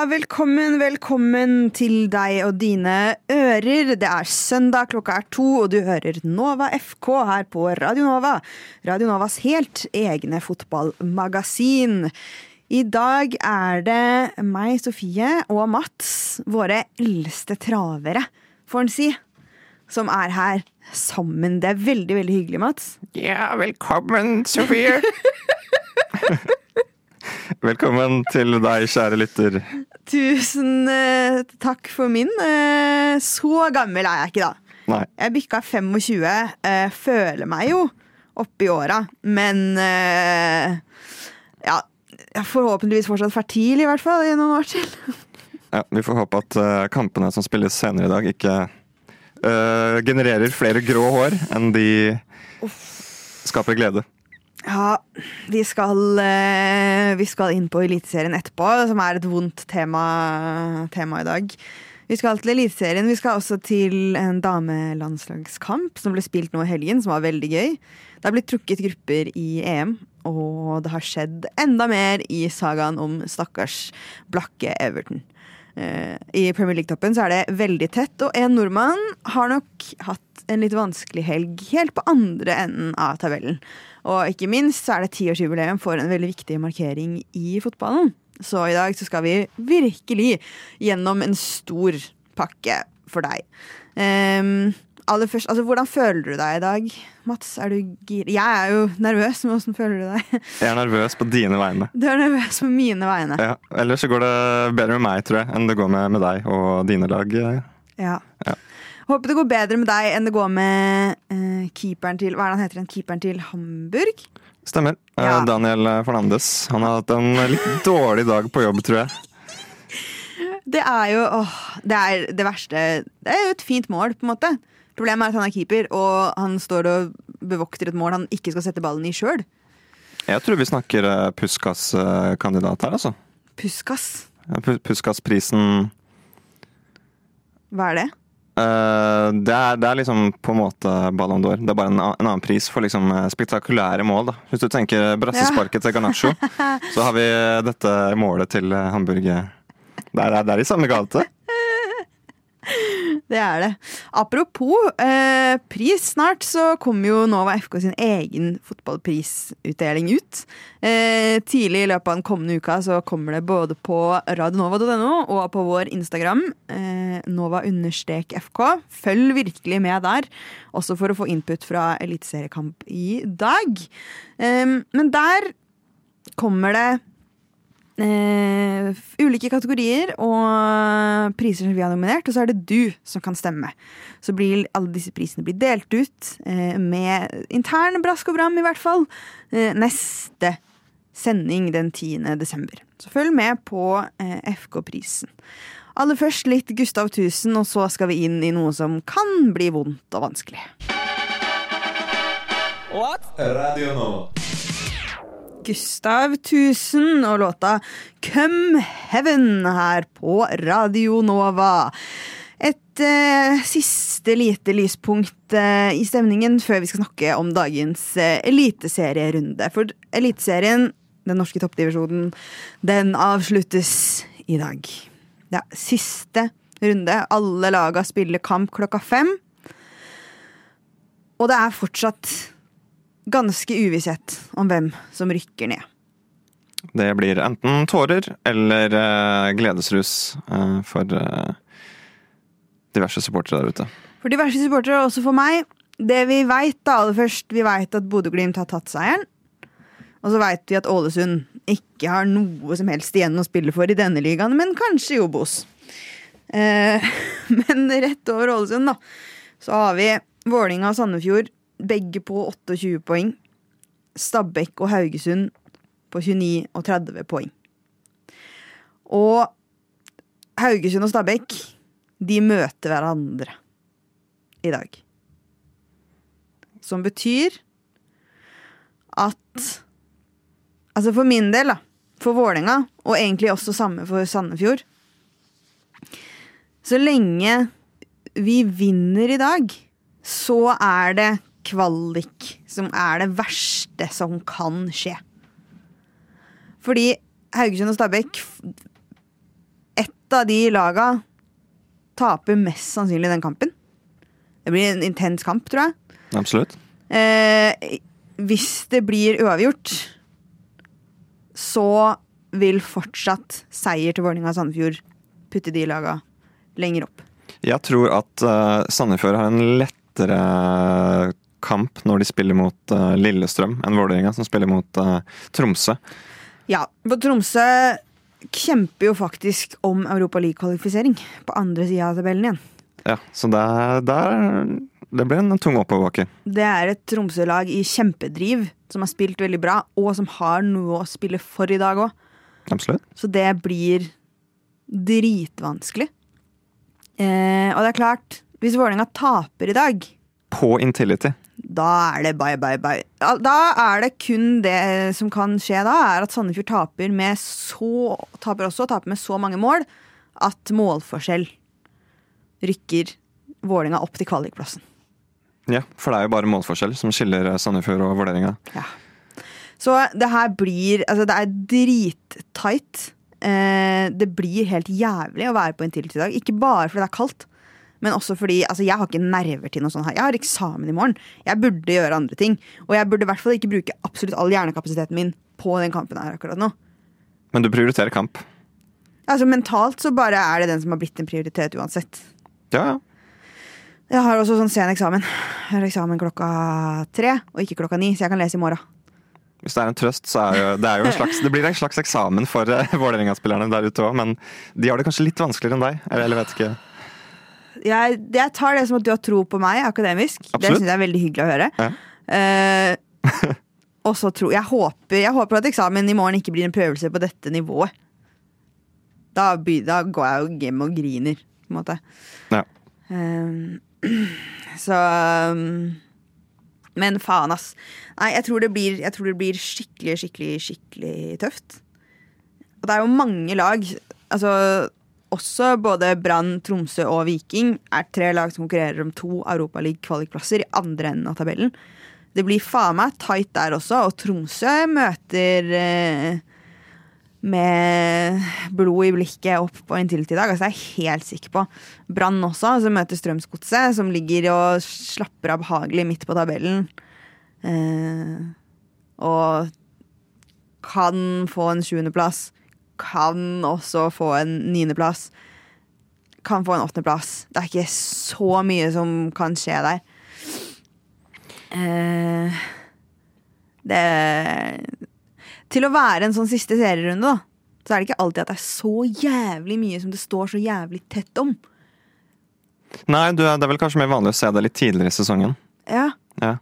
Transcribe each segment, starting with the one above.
Ja, velkommen, velkommen til deg og dine ører. Det er søndag, klokka er to, og du hører Nova FK her på Radio Nova. Radio Novas helt egne fotballmagasin. I dag er det meg, Sofie, og Mats, våre eldste travere, får en si, som er her sammen. Det er veldig, veldig hyggelig, Mats. Ja, velkommen, Sofie. velkommen til deg, kjære lytter. Tusen eh, takk for min. Eh, så gammel er jeg ikke, da. Nei, Jeg bikka 25. eh, føler meg jo oppi åra, men eh, ja. Jeg forhåpentligvis fortsatt fertil, i hvert fall, i noen år til. ja, vi får håpe at eh, kampene som spilles senere i dag, ikke eh, genererer flere grå hår enn de skaper glede. Ja, vi skal, eh, vi skal inn på Eliteserien etterpå, som er et vondt tema, tema i dag. Vi skal til Eliteserien. Vi skal også til en damelandslagskamp som ble spilt nå i helgen, som var veldig gøy. Det har blitt trukket grupper i EM, og det har skjedd enda mer i sagaen om stakkars blakke Everton. Eh, I Premier League-toppen så er det veldig tett, og en nordmann har nok hatt en litt vanskelig helg helt på andre enden av tabellen. Og ikke minst så er det tiårsjubileum for en veldig viktig markering i fotballen. Så i dag så skal vi virkelig gjennom en stor pakke for deg. Ehm, aller først, altså Hvordan føler du deg i dag, Mats? Er du gir... Jeg er jo nervøs, men hvordan føler du deg? Jeg er nervøs på dine vegne. Du er nervøs på mine vegne. Ja, ellers så går det bedre med meg, tror jeg, enn det går med, med deg og dine lag. Ja. Ja. Håper det går bedre med deg enn det går med uh, keeperen til Hva er det han heter? Keeperen til Hamburg? Stemmer. Ja. Uh, Daniel Fernandes. Han har hatt en litt dårlig dag på jobb, tror jeg. Det er jo åh, det, er det verste Det er jo et fint mål, på en måte. Problemet er at han er keeper, og han står og bevokter et mål han ikke skal sette ballen i sjøl. Jeg tror vi snakker eh, Puskas-kandidat her, altså. Puskas. Puskas-prisen Hva er det? Eh, det, er, det er liksom på en måte Ballon d'Or. Det er bare en, en annen pris for liksom eh, spektakulære mål. da. Hvis du tenker brassesparket til Garnaccio, så har vi dette målet til Hamburg. Det er, det er i samme gate. Det er det. Apropos eh, pris, snart så kommer jo Nova FK sin egen fotballprisutdeling ut. Eh, tidlig i løpet av den kommende uka så kommer det både på radionova.no og på vår Instagram, eh, nova-fk. Følg virkelig med der, også for å få input fra eliteseriekamp i dag. Eh, men der kommer det eh, ulike kategorier og priser som vi har nominert, og så er det du som kan stemme. Så blir alle disse prisene blir delt ut eh, med intern brask og bram, i hvert fall, eh, neste sending den 10. desember. Så følg med på eh, FK-prisen. Aller først litt Gustav Tusen, og så skal vi inn i noe som kan bli vondt og vanskelig. Radio Nova. Gustav Tusen og låta Come Heaven her på Radio Nova. Et eh, siste lite lyspunkt eh, i stemningen før vi skal snakke om dagens eh, eliteserierunde. For Eliteserien, den norske toppdivisjonen, den avsluttes i dag. Det Ja, siste runde. Alle laga spiller kamp klokka fem. Og det er fortsatt ganske uvisshet om hvem som rykker ned. Det blir enten tårer eller uh, gledesrus uh, for uh, diverse supportere der ute. For diverse supportere, også for meg. Det vi veit, da, aller først, vi veit at Bodø-Glimt har tatt seieren. Og så veit vi at Ålesund ikke har noe som helst igjen å spille for i denne ligaen, men kanskje i Obos. Eh, men rett over Ålesund, da, så har vi Vålinga og Sandefjord, begge på 28 poeng. Stabæk og Haugesund på 29 og 30 poeng. Og Haugesund og Stabæk, de møter hverandre i dag. Som betyr at Altså for min del, da. For Vålerenga, og egentlig også samme for Sandefjord. Så lenge vi vinner i dag, så er det kvalik som er det verste som kan skje. Fordi Haugesund og Stabæk ett av de laga taper mest sannsynlig den kampen. Det blir en intens kamp, tror jeg. Absolutt. Eh, hvis det blir uavgjort, så vil fortsatt seier til Vålerenga og Sandefjord putte de laga lenger opp. Jeg tror at uh, Sandefjord har en lettere kamp når de spiller mot uh, Lillestrøm, enn Vålerenga, som spiller mot uh, Tromsø. Ja, for Tromsø kjemper jo faktisk om Europa League-kvalifisering på andre sida av tabellen igjen. Ja, så der, der Det blir en tung oppoverbakke. Det er et Tromsø-lag i kjempedriv som har spilt veldig bra, og som har noe å spille for i dag òg. Absolutt. Så det blir dritvanskelig. Eh, og det er klart, hvis Vålerenga taper i dag, På Intility. da er det bye, bye, bye. Da er det kun det som kan skje da, er at Sandefjord taper med så Taper også, taper med så mange mål at målforskjell rykker Vålerenga opp til kvalikplassen. Ja, for det er jo bare målforskjell som skiller Sandefjord og Vålerenga. Ja. Så det her blir Altså, det er drittight. Eh, det blir helt jævlig å være på Intility i dag. Ikke bare fordi det er kaldt, men også fordi altså, jeg har ikke nerver til noe sånt her. Jeg har eksamen i morgen. Jeg burde gjøre andre ting. Og jeg burde i hvert fall ikke bruke absolutt all hjernekapasiteten min på den kampen her akkurat nå. Men du prioriterer kamp. Altså Mentalt så bare er det den som har blitt en prioritet uansett. Ja, ja. Jeg har også sånn sen eksamen. Jeg har eksamen klokka tre, og ikke klokka ni, så jeg kan lese i morgen. Hvis det er en trøst, så er jo, det, er jo en slags, det blir en slags eksamen for uh, Vålerenga-spillerne der ute òg, men de har det kanskje litt vanskeligere enn deg. Eller, eller vet ikke. Jeg, jeg tar det som at du har tro på meg akademisk. Det Absolutt. syns jeg er veldig hyggelig å høre. Ja. Uh, og så tror jeg håper, jeg håper at eksamen i morgen ikke blir en prøvelse på dette nivået. Da, da går jeg jo hjem og griner, på en måte. Ja. Uh, så um, Men faen, ass. Nei, jeg tror, det blir, jeg tror det blir skikkelig, skikkelig, skikkelig tøft. Og det er jo mange lag. Altså også både Brann, Tromsø og Viking er tre lag som konkurrerer om to Europaliga-kvalikplasser i andre enden av tabellen. Det blir faen meg tight der også, og Tromsø møter eh, med blod i blikket opp på Intility i dag. Altså, jeg er helt sikker på. Brann også, som møter Strømsgodset, som ligger og slapper av behagelig midt på tabellen. Eh, og kan få en sjuendeplass. Kan også få en niendeplass. Kan få en åttendeplass. Det er ikke så mye som kan skje der. Eh, det Til å være en sånn siste serierunde, da, så er det ikke alltid at det er så jævlig mye som det står så jævlig tett om. Nei, du, det er vel kanskje mer vanlig å se det litt tidligere i sesongen. Ja. Ja,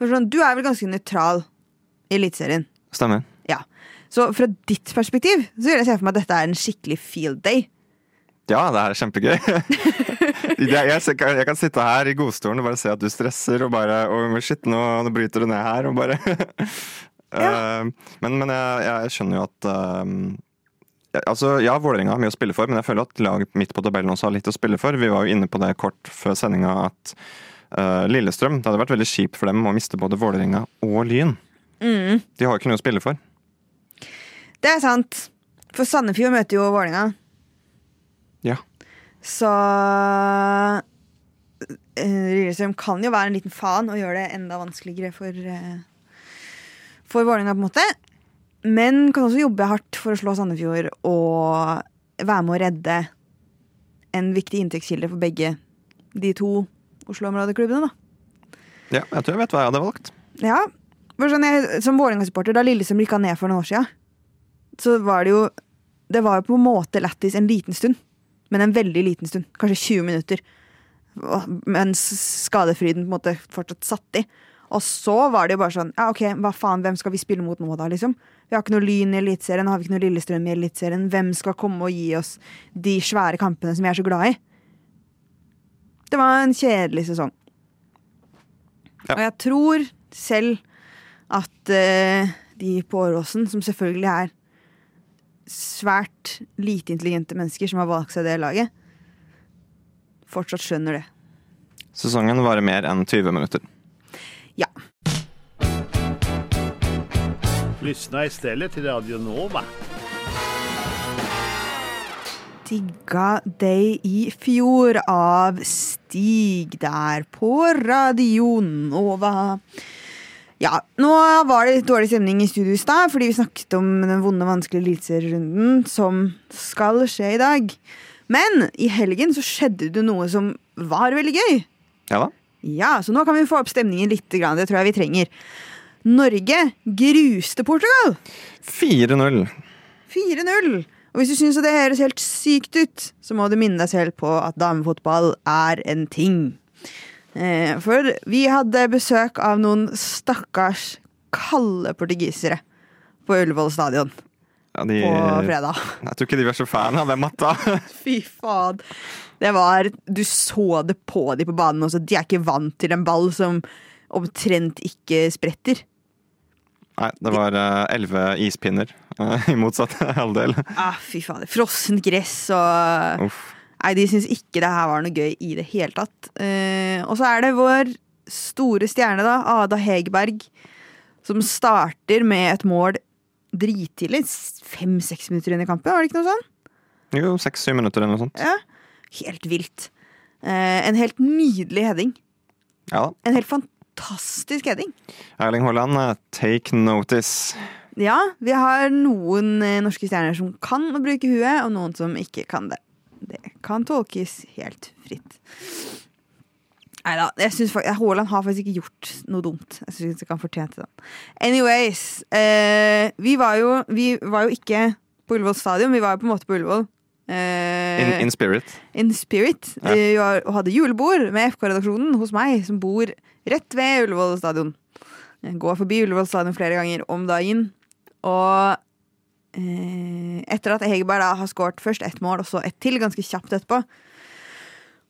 sånn, du er vel ganske nøytral i Eliteserien. stemmer. Ja. Så fra ditt perspektiv så vil jeg se for meg at dette er en skikkelig field day. Ja, det er kjempegøy. jeg, kan- jeg kan sitte her i godstolen og bare se at du stresser og bare oh, Shit, nå, nå bryter du ned her og bare Eh, Men, men jeg, jeg skjønner jo at eh, Altså, ja, Vålerenga har mye å spille for, men jeg føler at laget midt på tabellen også har litt å spille for. Vi var jo inne på det kort før sendinga at eh, Lillestrøm Det hadde vært veldig kjipt for dem å miste både Vålerenga og Lyn. Mm. De har jo ikke noe å spille for. Det er sant. For Sandefjord møter jo Vålerenga. Ja. Så eh, Lillestrøm kan jo være en liten faen og gjøre det enda vanskeligere for uh, For Vålerenga, på en måte. Men kan også jobbe hardt for å slå Sandefjord og være med å redde en viktig inntektskilde for begge de to Oslo-områdeklubbene. da. ja, jeg tror jeg vet hva jeg hadde valgt. Ja, for sånn jeg, Som Vålerenga-supporter, da Lillestrøm rykka ned for noen år siden, så var det jo Det var jo på en måte lættis en liten stund. Men en veldig liten stund. Kanskje 20 minutter. Mens skadefryden på en måte fortsatt satt i. Og så var det jo bare sånn Ja, ok, hva faen, hvem skal vi spille mot nå, da, liksom? Vi har ikke noe Lyn i Eliteserien, har vi ikke noe Lillestrøm i Eliteserien. Hvem skal komme og gi oss de svære kampene som vi er så glad i? Det var en kjedelig sesong. Ja. Og jeg tror selv at uh, de på Åråsen, som selvfølgelig er svært lite intelligente mennesker som har valgt seg det laget, fortsatt skjønner det. Sesongen varer mer enn 20 minutter. Ja. Lyssna stedet til Radio Nova. digga deg i fjor av Stig der på Radio Nova. Ja, nå var det litt dårlig stemning i studio i stad, fordi vi snakket om den vonde, vanskelige eliteserierunden som skal skje i dag. Men i helgen så skjedde det noe som var veldig gøy. Ja da. Ja, så nå kan vi få opp stemningen litt. Det tror jeg vi trenger. Norge gruste Portugal. 4-0. 4-0. Og hvis du syns det høres helt sykt ut, så må du minne deg selv på at damefotball er en ting. Eh, For vi hadde besøk av noen stakkars kalde portugisere på Ullevål stadion Ja, de, på fredag. jeg tror ikke de var så fan av den matta. Fy faen. Det var Du så det på de på banen også. De er ikke vant til en ball som omtrent ikke spretter. Nei, det var eh, elleve ispinner uh, i motsatt halvdel. Ah, fy faen. Frossent gress og Uff. Nei, de syns ikke det her var noe gøy i det hele tatt. Eh, og så er det vår store stjerne, da, Ada Hegerberg, som starter med et mål drittidlig. Fem-seks minutter inn i kampen, var det ikke noe sånn? Jo, seks-syv minutter eller noe sånt. Ja. Helt vilt. Eh, en helt nydelig heading. Ja. En helt fantastisk heading. Erling Haaland, eh, take notice. Ja, vi har noen eh, norske stjerner som kan å bruke huet, og noen som ikke kan det. Det kan tolkes helt fritt. Nei da, jeg synes fak- Haaland har faktisk ikke gjort noe dumt. Jeg syns ikke han fortjente den. Anyways, eh, vi, var jo, vi var jo ikke på Ullevål stadion, vi var jo på en måte på Ullevål. Eh, In, in spirit. in spirit. Ja. Vi var, og hadde julebord med FK-redaksjonen hos meg, som bor rett ved Ullevål stadion. Jeg går forbi Ullevål stadion flere ganger om dagen. Og etter at Hegerberg da har skåret først ett mål, og så ett til, ganske kjapt etterpå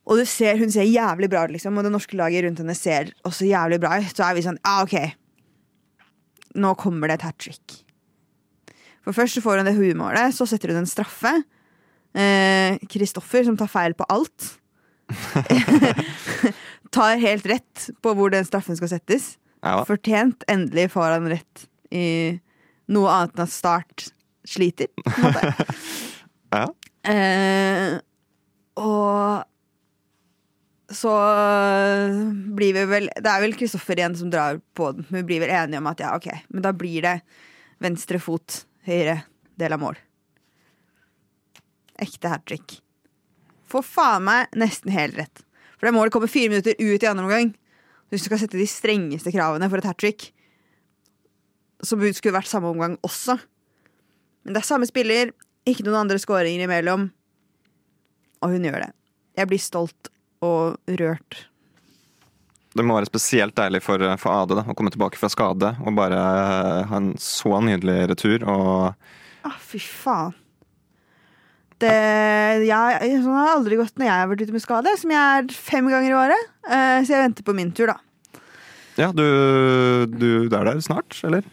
Og du ser, hun ser jævlig bra ut, liksom, og det norske laget rundt henne ser også jævlig bra ut. Så er vi sånn Ja, OK. Nå kommer det et hat trick. For først så får hun det huemålet, så setter hun en straffe. Kristoffer, som tar feil på alt, tar helt rett på hvor den straffen skal settes. Ja. Fortjent. Endelig får han rett i noe annet enn at Start sliter. På en måte. Ja. Eh, og så blir vi vel Det er vel Kristoffer igjen som drar på den, men vi blir vel enige om at ja, ok, men da blir det venstre fot, høyre del av mål. Ekte hat trick. Får faen meg nesten helt rett. For det målet kommer fire minutter ut i andre omgang. Hvis du skal sette de strengeste kravene for et hat trick, det skulle vært samme omgang også. Men det er samme spiller, ikke noen andre skåringer imellom. Og hun gjør det. Jeg blir stolt og rørt. Det må være spesielt deilig for, for Ade da, å komme tilbake fra skade og bare eh, ha en så nydelig retur. Og Ah, fy faen. Det, jeg, sånn har det aldri gått når jeg har vært ute med skade, som jeg er fem ganger i året. Eh, så jeg venter på min tur, da. ja, du, du er der snart, eller?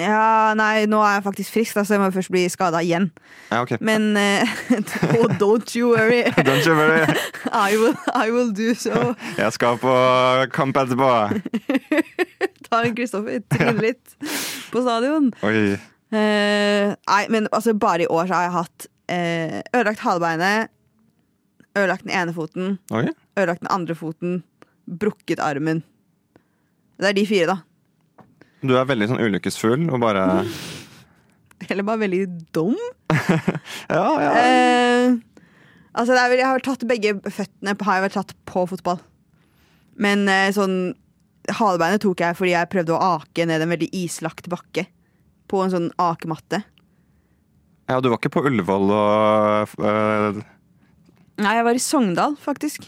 Ja, nei, nå er jeg faktisk frisk, da, så jeg må først bli skada igjen. Ja, okay. Men eh, oh, don't you worry. Don't you worry. I will, I will do so. Jeg skal på kamp etterpå. Ta en Kristoffer, tryne litt på stadion. Eh, nei, men altså, bare i år så har jeg hatt eh, ødelagt halebeinet, ødelagt den ene foten, okay. ødelagt den andre foten, brukket armen. Det er de fire, da. Du er veldig sånn ulykkesfull og bare Eller bare veldig dum. Ja, ja. Eh, altså, det vel, jeg har vel tatt begge føttene har jeg vel tatt på fotball. Men eh, sånn Halebeinet tok jeg fordi jeg prøvde å ake ned en veldig islagt bakke. På en sånn akematte. ja. Du var ikke på Ullevål og øh, Nei, jeg var i Sogndal, faktisk.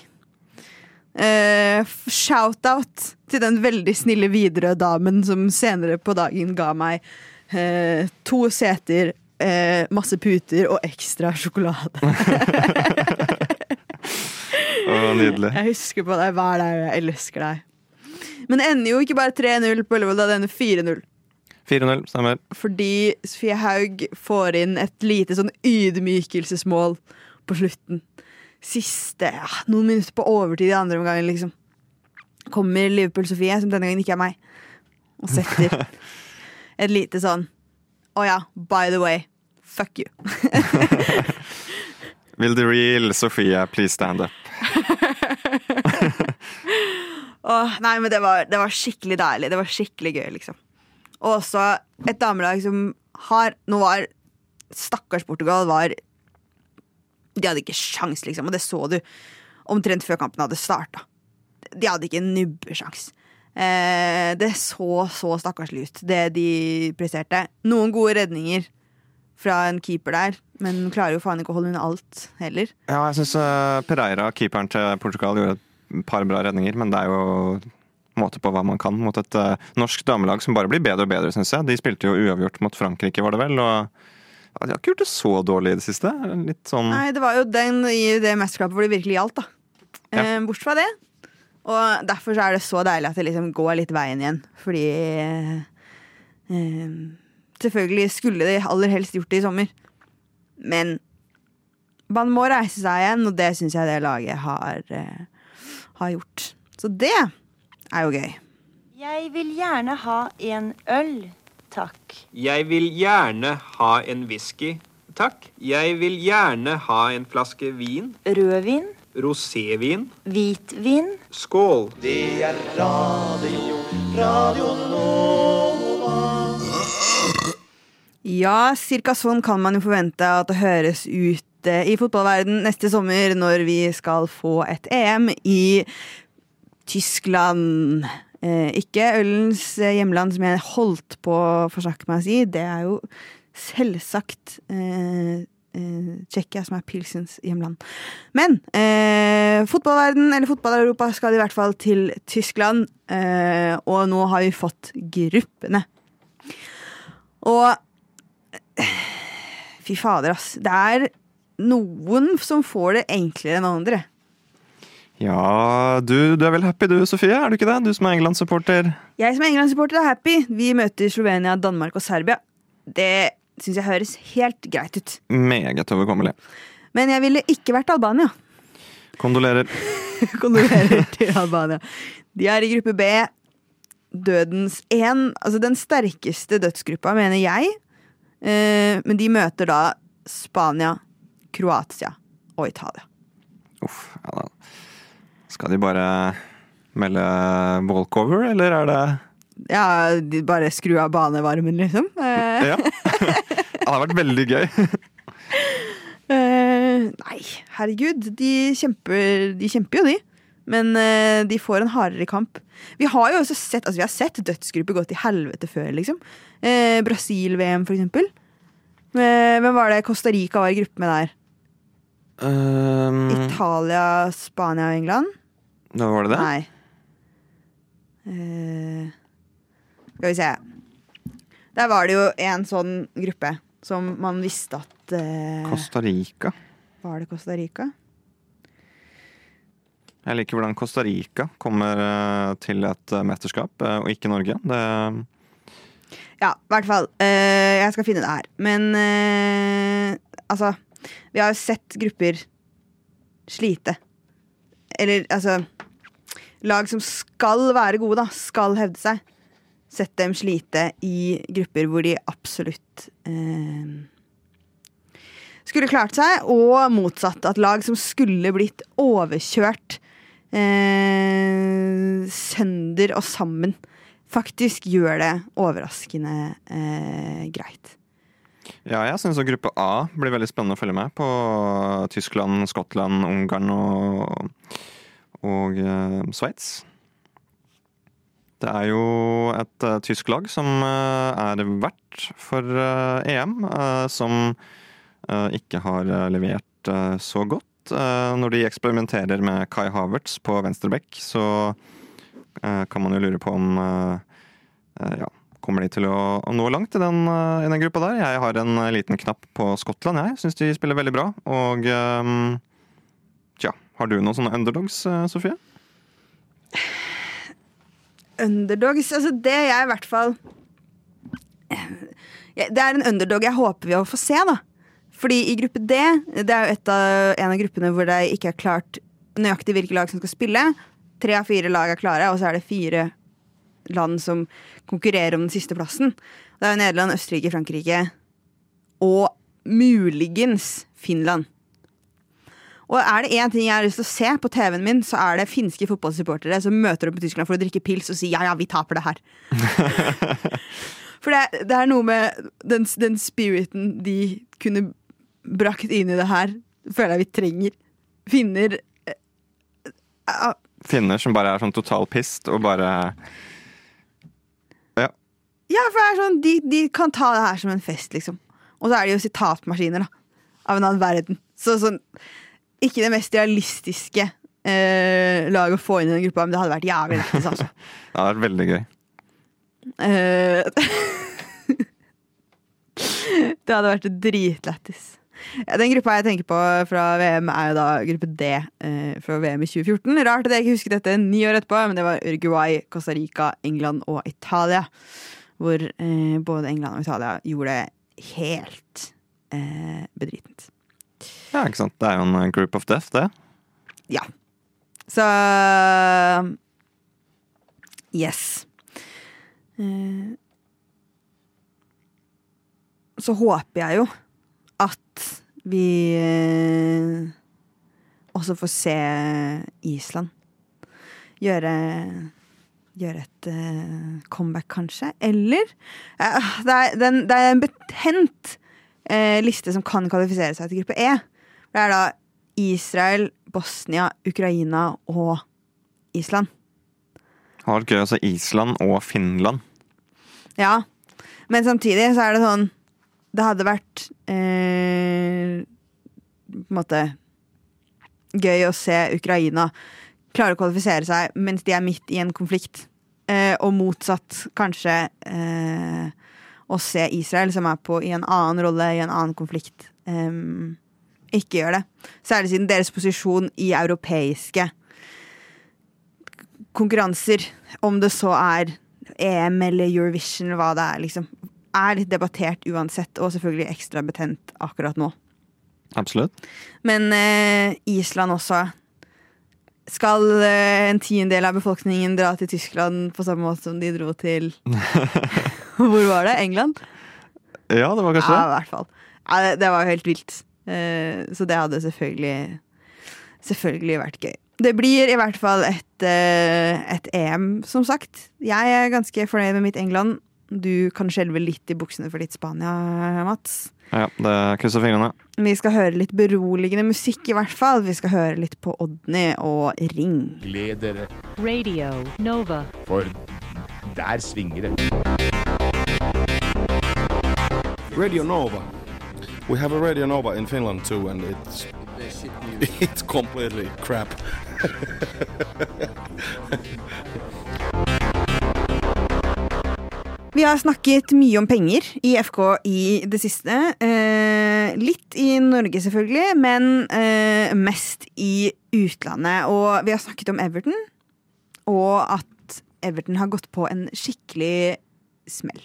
Eh, Shout-out til den veldig snille Widerøe-damen som senere på dagen ga meg uh, to seter, uh, masse puter og ekstra sjokolade. oh, Nydelig. Jeg husker på deg hver dag, og jeg elsker deg. Men det ender jo ikke bare 3-0 på Ullevål, det ender 4-0. 4-0, stemmer. Fordi Sofie Haug får inn et lite sånn ydmykelsesmål på slutten. Siste ja, noen minutter på overtid i andre omgang, liksom. Kommer Liverpool-Sofie, som denne gangen ikke er meg, og setter et lite sånn Å ja, by the way, fuck you. Will the real Sofie please stand up? Åh, nei, men det var, det var skikkelig deilig. Det var skikkelig gøy, liksom. Og også et damelag som har Nå var Stakkars Portugal var De hadde ikke sjans, liksom. Og det så du omtrent før kampen hadde starta. De hadde ikke nubbesjans. Eh, det så så stakkarslig ut, det de presterte. Noen gode redninger fra en keeper der, men klarer jo faen ikke å holde unna alt heller. Ja, jeg syns Pereira, keeperen til Portugal, gjorde et par bra redninger, men det er jo måte på hva man kan mot et uh, norsk damelag som bare blir bedre og bedre, syns jeg. De spilte jo uavgjort mot Frankrike, var det vel, og ja, de har ikke gjort det så dårlig i det siste. Litt sånn Nei, det var jo den i det mesterskapet hvor det virkelig gjaldt, da. Ja. Eh, Bortsett fra det. Og derfor så er det så deilig at det liksom går litt veien igjen. Fordi eh, Selvfølgelig skulle de aller helst gjort det i sommer. Men man må reise seg igjen, og det syns jeg det laget har, eh, har gjort. Så det er jo gøy. Jeg vil gjerne ha en øl, takk. Jeg vil gjerne ha en whisky, takk. Jeg vil gjerne ha en flaske vin. Rødvin, Rosévin. hvitvin, Skål! Det er radio, radio Nova. Ja, cirka sånn kan man jo forvente at det høres ut eh, i fotballverden neste sommer når vi skal få et EM i Tyskland. Eh, ikke ølens eh, hjemland, som jeg holdt på å forsnakke meg å si. Det er jo selvsagt eh, eh, som er pilsens hjemland. Men eh, fotballverden, eller fotball-Europa, skal i hvert fall til Tyskland. Eh, og nå har vi fått gruppene. Og Fy fader, ass. Det er noen som får det enklere enn andre. Ja, du, du er vel happy du, Sofie? Er du ikke det? Du som er England-supporter. Jeg som er England-supporter er happy. Vi møter Slovenia, Danmark og Serbia. Det syns jeg høres helt greit ut. Meget overkommelig. Men jeg ville ikke vært Albania. Kondolerer. Kondolerer til Albania. De er i gruppe B. Dødens én. Altså den sterkeste dødsgruppa, mener jeg. Eh, men de møter da Spania, Kroatia og Italia. Uff, ja da. Skal de bare melde walkover, eller er det Ja, de bare skru av banevarmen, liksom. Eh, Ja. det hadde vært veldig gøy. eh, nei, herregud. De kjemper, de kjemper jo, de. Men eh, de får en hardere kamp. Vi har jo også sett altså vi har sett dødsgrupper gå til helvete før, liksom. Brasil-VM, for eksempel. Hvem var det Costa Rica var i gruppe med der? Um, Italia, Spania og England? Da var det det? Nei. Eh, skal vi se. Der var det jo en sånn gruppe som man visste at eh, Costa Rica. Var det Costa Rica? Jeg liker hvordan Costa Rica kommer eh, til et eh, mesterskap, eh, og ikke Norge. Det, Ja, i hvert fall. Eh, jeg skal finne det her. Men altså Vi har jo sett grupper slite. Eller altså Lag som skal være gode, da. Skal hevde seg. Sett dem slite i grupper hvor de absolutt eh, skulle klart seg, og motsatt. At lag som skulle blitt overkjørt eh, sønder og sammen, faktisk gjør det overraskende eh, greit. Ja, jeg syns gruppe A blir veldig spennende å følge med på. Tyskland, Skottland, Ungarn og, og uh, Sveits. Det er jo et uh, tysk lag som uh, er vert for uh, EM, som ikke har levert så godt. Når de eksperimenterer med Kai Havertz på venstre bekk, så kan man jo lure på om ja, Kommer de til å, nå langt i den, eh, i den gruppa der? Jeg har en eh, liten knapp på Skottland, jeg. Syns de spiller veldig bra. Og um, tja, har du noen sånne underdogs, eh, Sofie? Underdogs, altså det jeg i hvert fall Det er en underdog jeg håper vi får se, da. Fordi i gruppe D, det er jo av, en av gruppene hvor det ikke er klart nøyaktig hvilke lag som skal spille. Tre av fire lag er klare, og så er det fire land som konkurrerer om den siste plassen. Det er jo Nederland, Østerrike, Frankrike og muligens Finland. Og er det én ting jeg har lyst til å se på TV-en min, så er det finske fotballsupportere som møter opp i Tyskland for å drikke pils og si ja, ja, vi taper det her. for det, det er noe med den, den spiriten de kunne brakt inn i det her, føler jeg vi trenger. Finner eh, Finner som bare er sånn total pissed og bare. Ja, for det er sånn, de, de kan ta det her som en fest, liksom. Og så er det jo sitatmaskiner, da. Av en annen verden. Så sånn Ikke det mest realistiske eh, laget å få inn i den gruppa, men det hadde vært jævlig lættis, altså. Det hadde vært veldig gøy. Eh, det hadde vært dritlættis. Ja, den gruppa jeg tenker på fra VM, er jo da gruppe D eh, fra VM i 2014. Rart at jeg ikke husker dette ni år etterpå, men det var Uruguay, Costa Rica, England og Italia. Hvor eh, både England og Italia gjorde det helt eh, bedritent. Ja, ikke sant? Det er jo en eh, group of death, det. Ja. Så Yes. Eh, så håper jeg jo at vi eh, også får se Island gjøre Gjøre et uh, comeback, kanskje. Eller uh, det, er, den, det er en betent uh, liste som kan kvalifisere seg til gruppe E. Det er da Israel, Bosnia, Ukraina og Island. Det hadde vært gøy å se Island og Finland. Ja, men samtidig så er det sånn Det hadde vært eh, på en måte gøy å se Ukraina klare å kvalifisere seg mens de er midt i en konflikt. Eh, og motsatt, kanskje eh, å se Israel, som er på i en annen rolle, i en annen konflikt, eh, ikke gjør det. Særlig siden deres posisjon i europeiske konkurranser, om det så er EM eller Eurovision hva det er, liksom, er litt debattert uansett, og selvfølgelig ekstra betent akkurat nå. Absolutt. Men eh, Island også. Skal eh, en tiendedel av befolkningen dra til Tyskland på samme måte som de dro til Hvor var det? England? Ja, det var kanskje Ja, det. i hvert fall. Ja, det, det var jo helt vilt. Eh, så det hadde selvfølgelig Selvfølgelig vært gøy. Det blir i hvert fall et, eh, et EM, som sagt. Jeg er ganske fornøyd med mitt England. Du kan skjelve litt i buksene for ditt Spania, Mats. Ja, det krysser fingrene. Vi skal høre litt beroligende musikk, i hvert fall. Vi skal høre litt på Odny og Ring. Gled dere, Radio Nova. for der svinger det. Radio Nova. We have a Radio Nova in Finland too, and it's it's completely crap. Vi har snakket mye om penger i FK i det siste. Eh, litt i Norge, selvfølgelig, men eh, mest i utlandet. Og vi har snakket om Everton, og at Everton har gått på en skikkelig smell.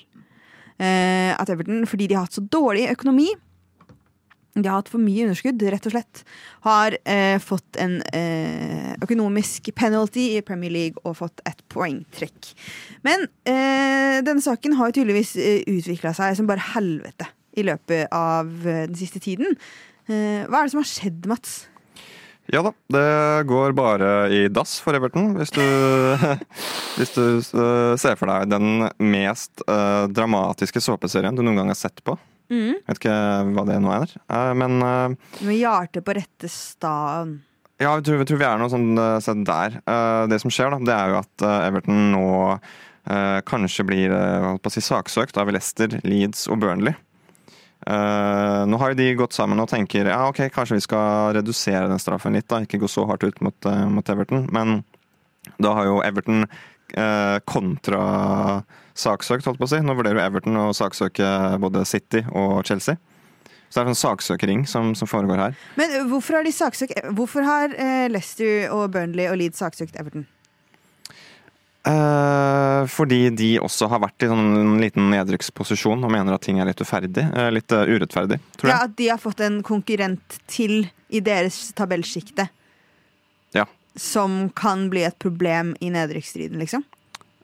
Eh, at Everton, fordi de har hatt så dårlig økonomi de har hatt for mye underskudd, rett og slett. Har eh, fått en eh, økonomisk penalty i Premier League og fått et poengtrekk. Men eh, denne saken har tydeligvis eh, utvikla seg som bare helvete i løpet av eh, den siste tiden. Eh, hva er det som har skjedd, Mats? Ja da, det går bare i dass for Everton. Hvis du, hvis du ser for deg den mest dramatiske såpeserien du noen gang har sett på. Mm. Vet ikke hva det nå er. Eh, men eh, Med hjertet på rette staden. ja, jeg tror, jeg tror vi er noe sånn eh, sett der. Det som skjer, da, det er jo at Everton nå kanskje blir si, saksøkt av Leicester, Leeds og Burnley. Uh, nå har jo de gått sammen og tenker ja, ok, kanskje vi skal redusere den straffen litt. da, Ikke gå så hardt ut mot, uh, mot Everton. Men da har jo Everton eh, kontra saksøkt, holdt på å si. Nå vurderer jo Everton å saksøke både City og Chelsea. Så det er en sånn saksøkering som, som foregår her. Men hvorfor har de saksøkt Hvorfor har eh, Leicester og Burnley og Leeds saksøkt Everton? Eh, fordi de også har vært i sånn en liten nedrykksposisjon og mener at ting er litt uferdig. eh, litt eh, urettferdig, tror jeg. Ja. At de har fått en konkurrent til i deres tabellsjikte. Ja. Som kan bli et problem i nedrykksstriden, liksom?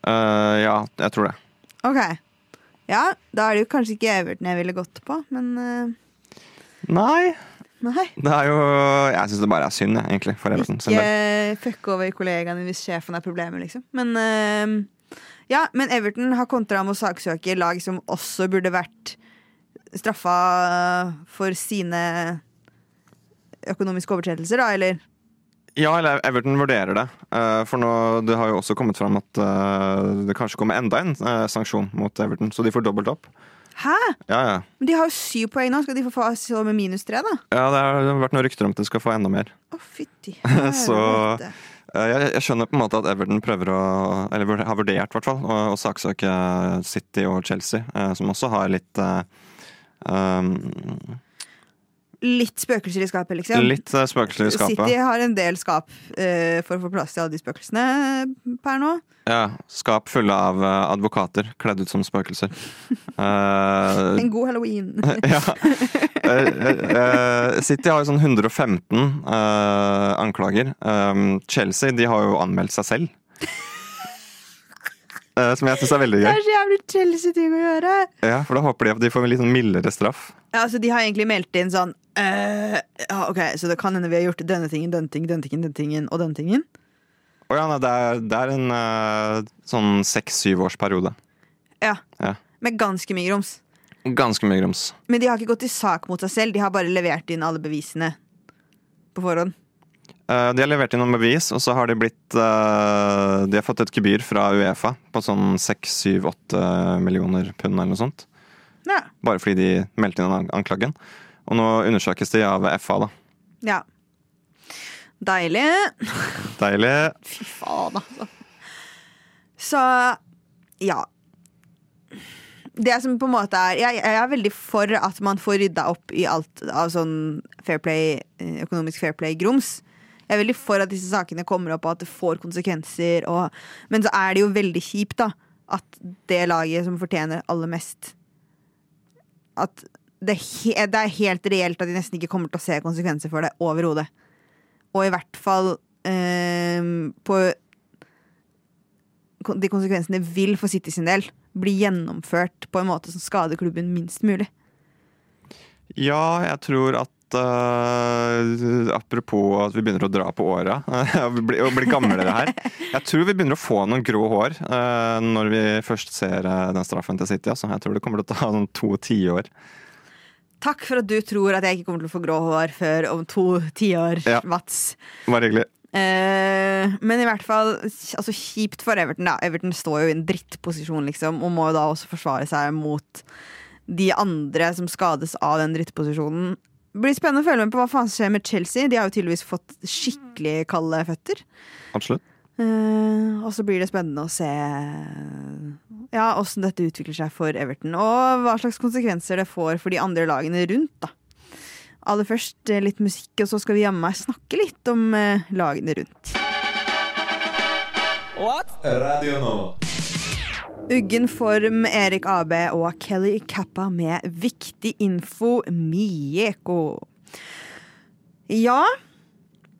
Uh, ja, jeg tror det. Ok. Ja, da er det jo kanskje ikke Everton jeg ville gått på, men uh... Nei. Nei. Det er jo Jeg syns det bare er synd, egentlig, for Everton. Ikke fucke over kollegaene hvis sjefen er problemet, liksom. Men uh... ja, men Everton har kontra med å saksøke lag som også burde vært straffa for sine økonomiske overtredelser, da, eller? Ja, eller Everton vurderer det. Eh, For nå, det har jo også kommet fram at eh, det kanskje kommer enda en eh, sanksjon mot Everton, så de får dobbelt opp. Hæ? Ja, ja. Men de har jo syv poeng nå. Skal de få få så med minus tre, da? ja det har vært noen rykter om at de skal få enda mer. Å, fytti. Så- Jeg, jeg skjønner på en måte at Everton prøver å Eller har vurdert, i hvert fall, å, å saksøke City og Chelsea, som også har litt um, Litt spøkelser i skapet, liksom. Litt eh, spøkelser i skapet. City har en del skap uh, for å få plass til alle de spøkelsene per nå. Ja, skap fulle av uh, advokater kledd ut som spøkelser. En god halloween. ja. City har jo sånn 115 eh, anklager. Um, Chelsea de har jo anmeldt seg selv. Eh, som jeg syns er veldig Det er så jævlig Chelsea-ting å gjøre. Ja, For da håper de at de får en litt sånn mildere straff. Ja, altså, de har egentlig meldt inn sånn øh, ja, Ok, så det kan hende vi har gjort denne tingen, denne tingen, denne tingen, denne tingen og denne tingen. Å ja, nei, det, er, det er en eh, sånn seks-syv års periode. Ja. Ja. Med ganske mye grums. Ganske mye grums. Men de har ikke gått i sak mot seg selv, de har bare levert inn alle bevisene på forhånd. Eh, De har levert inn noen bevis, og så har de blitt eh, De har fått et gebyr fra Uefa på sånn 6-7-8 millioner pund eller noe sånt. Ja. Bare fordi de meldte inn den an- anklagen. Og nå undersøkes de av FA, da. ja. Deilig. Deilig. Fy faen, altså. Så ja. Det som på en måte er Jeg, jeg er veldig for at man får rydda opp i alt av sånn fair play, eh, økonomisk fair play-grums. Jeg er veldig for at disse sakene kommer opp, og at det får konsekvenser. Og, men så er det jo veldig kjipt, da. At det laget som fortjener aller mest At det, det er helt reelt at de nesten ikke kommer til å se konsekvenser for det overhodet. Og i hvert fall eh, på de konsekvensene vil for City sin del bli gjennomført på en måte som skader klubben minst mulig. Ja, jeg tror at eh, Apropos at vi begynner å dra på åra og bli, og bli gamlere her. Jeg tror vi begynner å få noen grå hår uh, når vi først ser eh, den straffen til City. Altså. Jeg tror det kommer til å ta sånn to tiår. Takk for at du tror at jeg ikke kommer til å få grå hår før om to tiår, Ja. Mats. Bare hyggelig. Men i hvert fall altså, kjipt for Everton. da Everton står jo i en drittposisjon, liksom, og må jo da også forsvare seg mot de andre som skades av den drittposisjonen. Blir spennende å følge med på hva faen som skjer med Chelsea. De har jo tydeligvis fått skikkelig kalde føtter. Absolutt. Uh, og så blir det spennende å se ja, åssen dette utvikler seg for Everton, og hva slags konsekvenser det får for de andre lagene rundt. da Aller først eh, litt musikk, og så skal vi jammen meg snakke litt om uh, lagene rundt. What? Radio Nova. Uggen form, Erik AB og Kelly Kappa med viktig info, Mieko. Ja,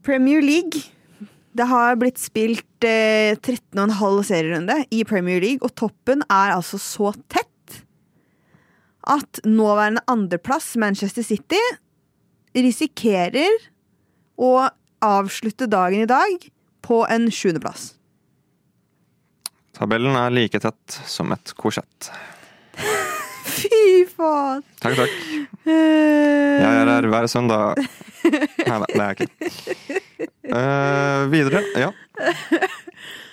Premier League. Det har blitt spilt eh, 13,5 serierunde i Premier League, og toppen er altså så tett at nåværende andreplass, Manchester City, risikerer å avslutte dagen i dag på en sjuendeplass. Tabellen er like tett som et korsett. Fy faen! Takk, takk. Eh, Jeg er her hver søndag. Nei da, det er jeg ikke. Uh, videre, ja.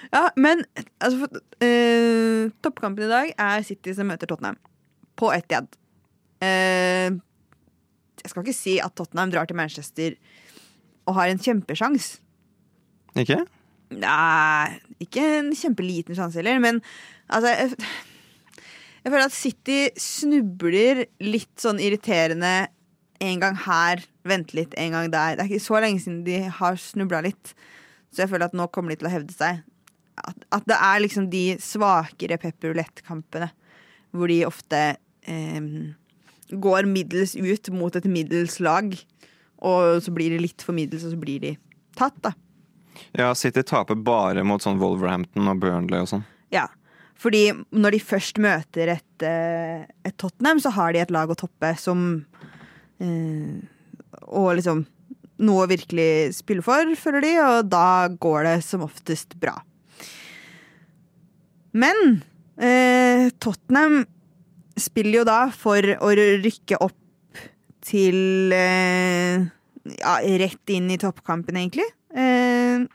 Ja, men altså, for, eh, toppkampen i dag er City som møter Tottenham. På Etihad. Uh, jeg skal ikke si at Tottenham drar til Manchester og har en kjempesjans. Ikke? Nei, ikke en kjempeliten sjanse heller, men altså jeg, jeg føler at City snubler litt sånn irriterende en gang her, vente litt, en gang der. Det er ikke så lenge siden de har snubla litt, så jeg føler at nå kommer de til å hevde seg. At, at det er liksom de svakere pepperulettkampene, hvor de ofte eh, går middels ut mot et middels lag, og så blir det litt for middels, og så blir de tatt, da. Ja, City taper bare mot sånn Wolverhampton og Burnley og sånn. Ja, fordi når de først møter et, eh, et Tottenham, så har de et lag å toppe som eh, og liksom noe å virkelig spille for, føler de, og da går det som oftest bra. Men eh, Tottenham spiller jo da for å rykke opp til eh, ja, rett inn i toppkampen, egentlig. Eh,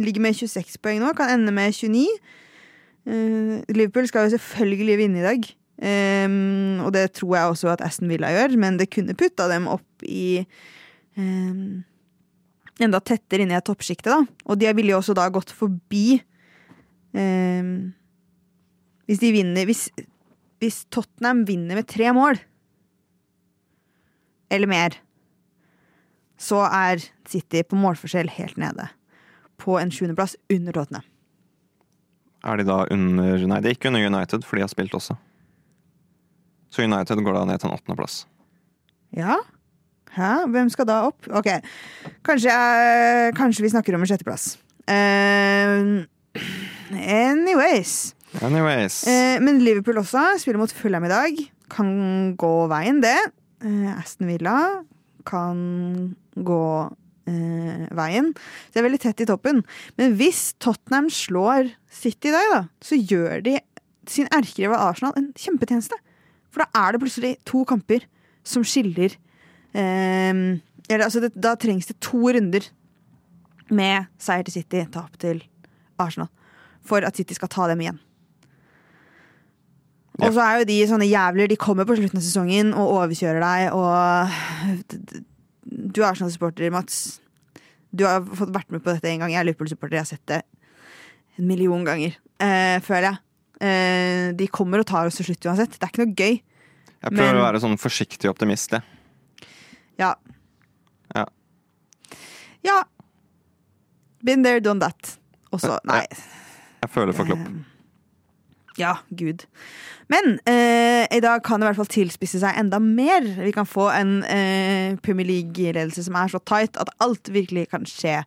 ligger med 26 poeng nå, kan ende med 29. Eh, Liverpool skal jo selvfølgelig vinne i dag. Um, og det tror jeg også at Aston Villa gjør, men det kunne putta dem opp i um, Enda tettere inn i toppsjiktet, da. Og de ville jo også da gått forbi um, Hvis de vinner hvis, hvis Tottenham vinner med tre mål, eller mer, så er City på målforskjell helt nede. På en sjuendeplass under Tottenham. Er de da under Nei, de er ikke under United, for de har spilt også. Så United går da ned til en åttendeplass. Ja? Hæ? Hvem skal da opp? Ok, kanskje, jeg, kanskje vi snakker om en sjetteplass. Uh, anyways. Anyways. Uh, men Liverpool også spiller mot Fulham i dag. Kan gå veien, det. Uh, Aston Villa kan gå veien. Så det er veldig tett i toppen. Men hvis Tottenham slår City i dag, da, så gjør de sin erkerival Arsenal en kjempetjeneste. For da er det plutselig to kamper som skiller eh, eller, altså det, Da trengs det to runder med seier til City, tap til Arsenal, for at City skal ta dem igjen. Og så er jo de sånne jævler. De kommer på slutten av sesongen og overkjører deg, og Du er Arsenal-supporter, Mats. Du har fått vært med på dette en gang. Jeg er Liverpool-supporter. Jeg har sett det en million ganger, eh, føler jeg. Eh, de kommer og tar oss til slutt uansett. Det er ikke noe gøy. Jeg prøver men- å være sånn forsiktig optimist, jeg. Ja. Ja. Ja. Been there, done that. Ja. Nei. Jeg føler for Klopp. Ja, gud. Men eh, i dag kan det i hvert fall tilspisse seg enda mer. Vi kan få en eh, Premier League-ledelse som er så tight at alt virkelig kan skje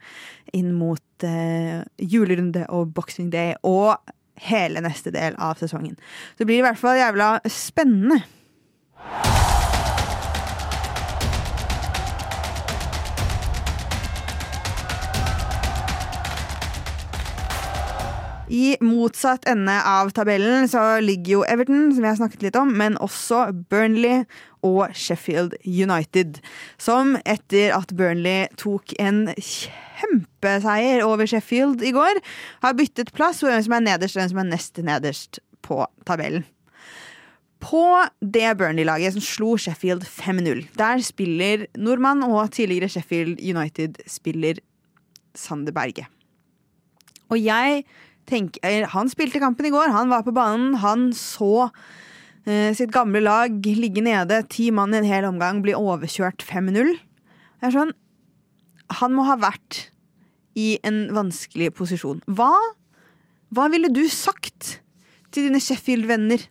inn mot eh, julerunde og Boxing Day og hele neste del av sesongen. Så det blir i hvert fall jævla spennende. I motsatt ende av tabellen så ligger jo Everton, som vi har snakket litt om, men også Burnley og Sheffield United. Som etter at Burnley tok en kjempeseier over Sheffield i går, har byttet plass for hvem som er nederst og hvem som er nest nederst på tabellen. På det Burnley-laget som slo Sheffield 5-0, der spiller nordmann og tidligere Sheffield United-spiller Sander Berge. Og jeg tenker Han spilte kampen i går, han var på banen, han så eh, sitt gamle lag ligge nede, ti mann i en hel omgang, bli overkjørt 5-0. Det er sånn Han må ha vært i en vanskelig posisjon. Hva, hva ville du sagt til dine Sheffield-venner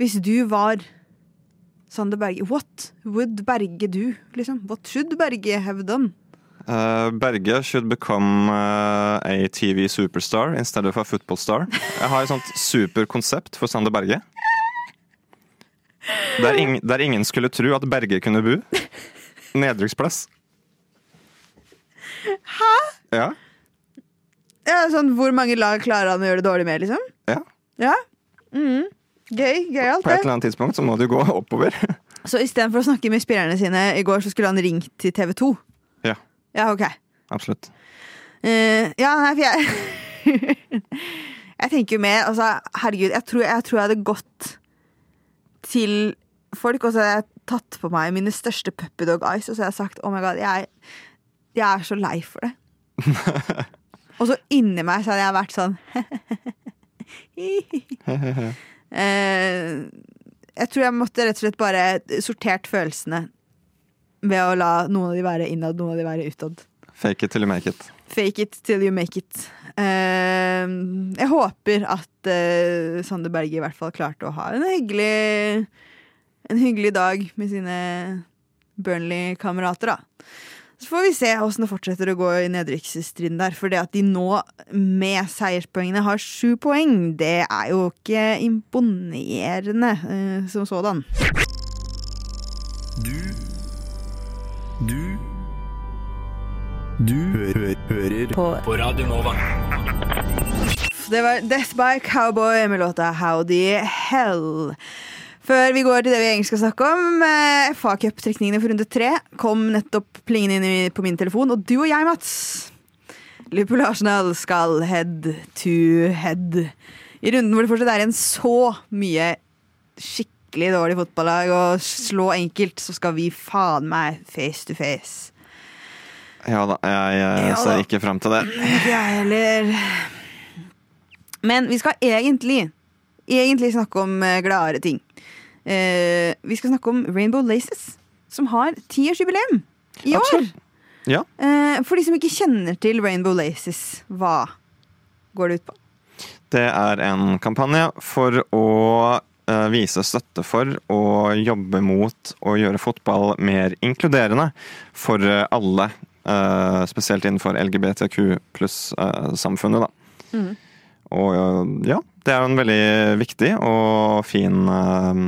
hvis du var Sander Berge? What would Berge do? Liksom? What should Berge have done? Uh, Berge should become uh, a TV superstar instead of a football star. Jeg har et sånt superkonsept for Sander Berge. Der, ing der ingen skulle tro at Berge kunne bo. Nedrykksplass. Hæ? Ja. Ja, sånn, Hvor mange lag klarer han å gjøre det dårlig med, liksom? ja. Ja. Mm. Gøy. Gøyalt, På et eller annet tidspunkt så må du gå oppover. Så istedenfor å snakke med spillerne sine i går, så skulle han ringt til TV 2? Ja. Ok. Absolutt. Uh, ja, nei, for jeg Jeg tenker jo mer Altså, herregud, jeg tror jeg, tror jeg hadde gått til folk, og så hadde jeg tatt på meg mine største puppy dog eyes, og så hadde jeg sagt oh my god, jeg, jeg er så lei for det. og så inni meg så hadde jeg vært sånn uh, jeg tror jeg måtte rett og slett bare sortert følelsene ved å la noen av de være innad, noen av de være utad. Fake it till you make it. Fake it till you make it. Uh, jeg håper at uh, Sander Berge i hvert fall klarte å ha en hyggelig En hyggelig dag med sine Burnley-kamerater, da. Så får vi se åssen det fortsetter å gå i nedrykksstriden der. For det at de nå, med seierspoengene, har sju poeng, det er jo ikke imponerende uh, som sådan. Du Du hø hører på. på Radio Nova. Det var Death by Cowboy med låta Howdy Hell. Før vi går til det vi egentlig skal snakke om, eh, FA Cup-trekningene for runde tre kom nettopp plingende inn på min telefon, og du og jeg, Mats Liverpool Arsenal skal head to head. I runden hvor det fortsatt er en så mye skikkelig dårlig fotballag og slå enkelt, så skal vi faen meg face to face. Ja da, jeg, jeg Ja ser ikke fram til det. Ikke jeg heller. Men vi skal egentlig Egentlig snakke om eh, gladere ting. Eh, vi skal snakke om Rainbow Laces, som har tiårsjubileum i år. Absolutt. Ja. Eh, for de som ikke kjenner til Rainbow Laces, hva går det ut på? Det er en kampanje for å vise støtte for og jobbe mot å gjøre fotball mer inkluderende for eh, alle. eh, spesielt innenfor LGBTQ pluss-samfunnet, da. Mm. Og eh, ja, det er jo en veldig viktig og fin eh,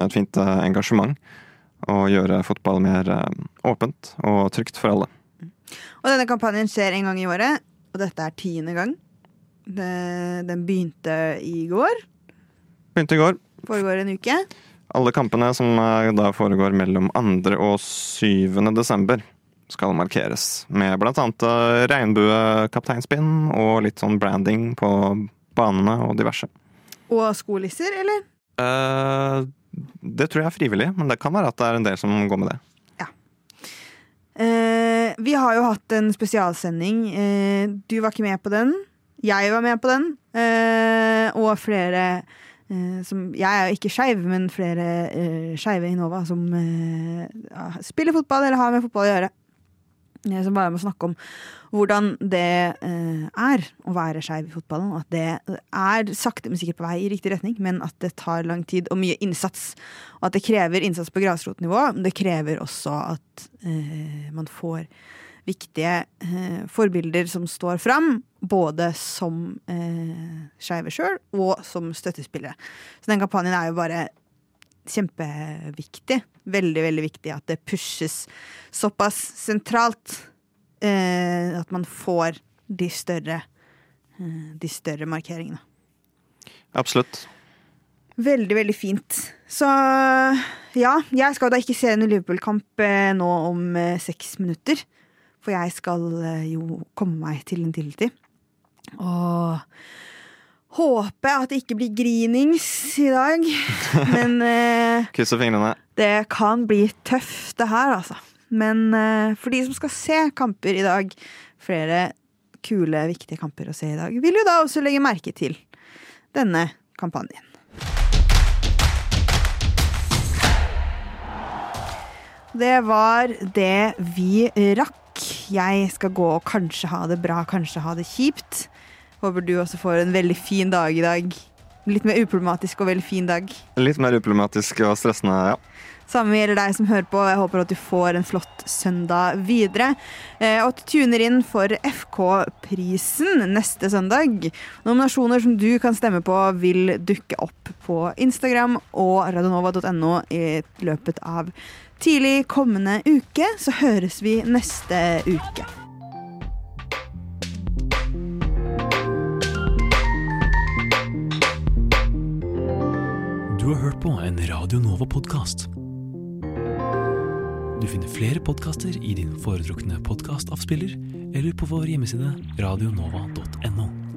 et fint eh, engasjement. Å gjøre fotball mer eh, åpent og trygt for alle. Og denne kampanjen skjer en gang i året, og dette er tiende gang. Det, den begynte i går. Begynte i går. Foregår en uke. Alle kampene som eh, da foregår mellom 2. og 7. desember, skal markeres. Med annet eh, regnbuekapteinspinn og litt sånn branding på banene og diverse. Og skolisser, eller? Eh, det tror jeg er frivillig, men det kan være at det er en del som går med det. Eh, vi har jo hatt en spesialsending. Eh, du var ikke med på den. Jeg var med på den. Eh, og flere som Jeg er jo ikke skeiv, men flere uh, skeive i Nova som uh, spiller fotball eller har med fotball å gjøre. Eh, som bare må snakke om hvordan det uh, er å være skeiv i fotballen. At det er sakte, men sikkert på vei i riktig retning, men at det tar lang tid og mye innsats. Og at det krever innsats på grasrotnivå. Men det krever også at uh, man får viktige eh, forbilder som står fram, både som eh, skeive sjøl og som støttespillere. Så den kampanjen er jo bare kjempeviktig. Veldig, veldig viktig at det pushes såpass sentralt. Eh, at man får de større, eh, de større markeringene. Absolutt. Veldig, veldig fint. Så ja, jeg skal da ikke se en Liverpool-kamp eh, nå om eh, seks minutter. For jeg skal eh, jo komme meg til en tidlig tid. Og håpe at det ikke blir grinings i dag. Men eh, Krysser fingrene. det kan bli tøft, det her, altså. Men eh, for de som skal se kamper i dag, flere kule, viktige kamper å se i dag, vil jo da også legge merke til denne kampanjen. Det var det vi rakk. Jeg skal gå og kanskje ha det bra, kanskje ha det kjipt. Håper du også får en veldig fin dag i dag. Litt mer uproblematisk og veldig fin dag. Litt mer uproblematisk og stressende, ja. Samme gjelder deg som hører på. Jeg håper at du får en flott søndag videre. Eh, og at du tuner inn for FK-prisen neste søndag. Nominasjoner som du kan stemme på, vil dukke opp på Instagram og radionova.no i løpet av tidlig kommende uke. Så høres vi neste uke. Du har hørt på en Radio Nova-podkast. Du finner flere podkaster i din foretrukne podkastavspiller eller på vår hjemmeside radionova.no.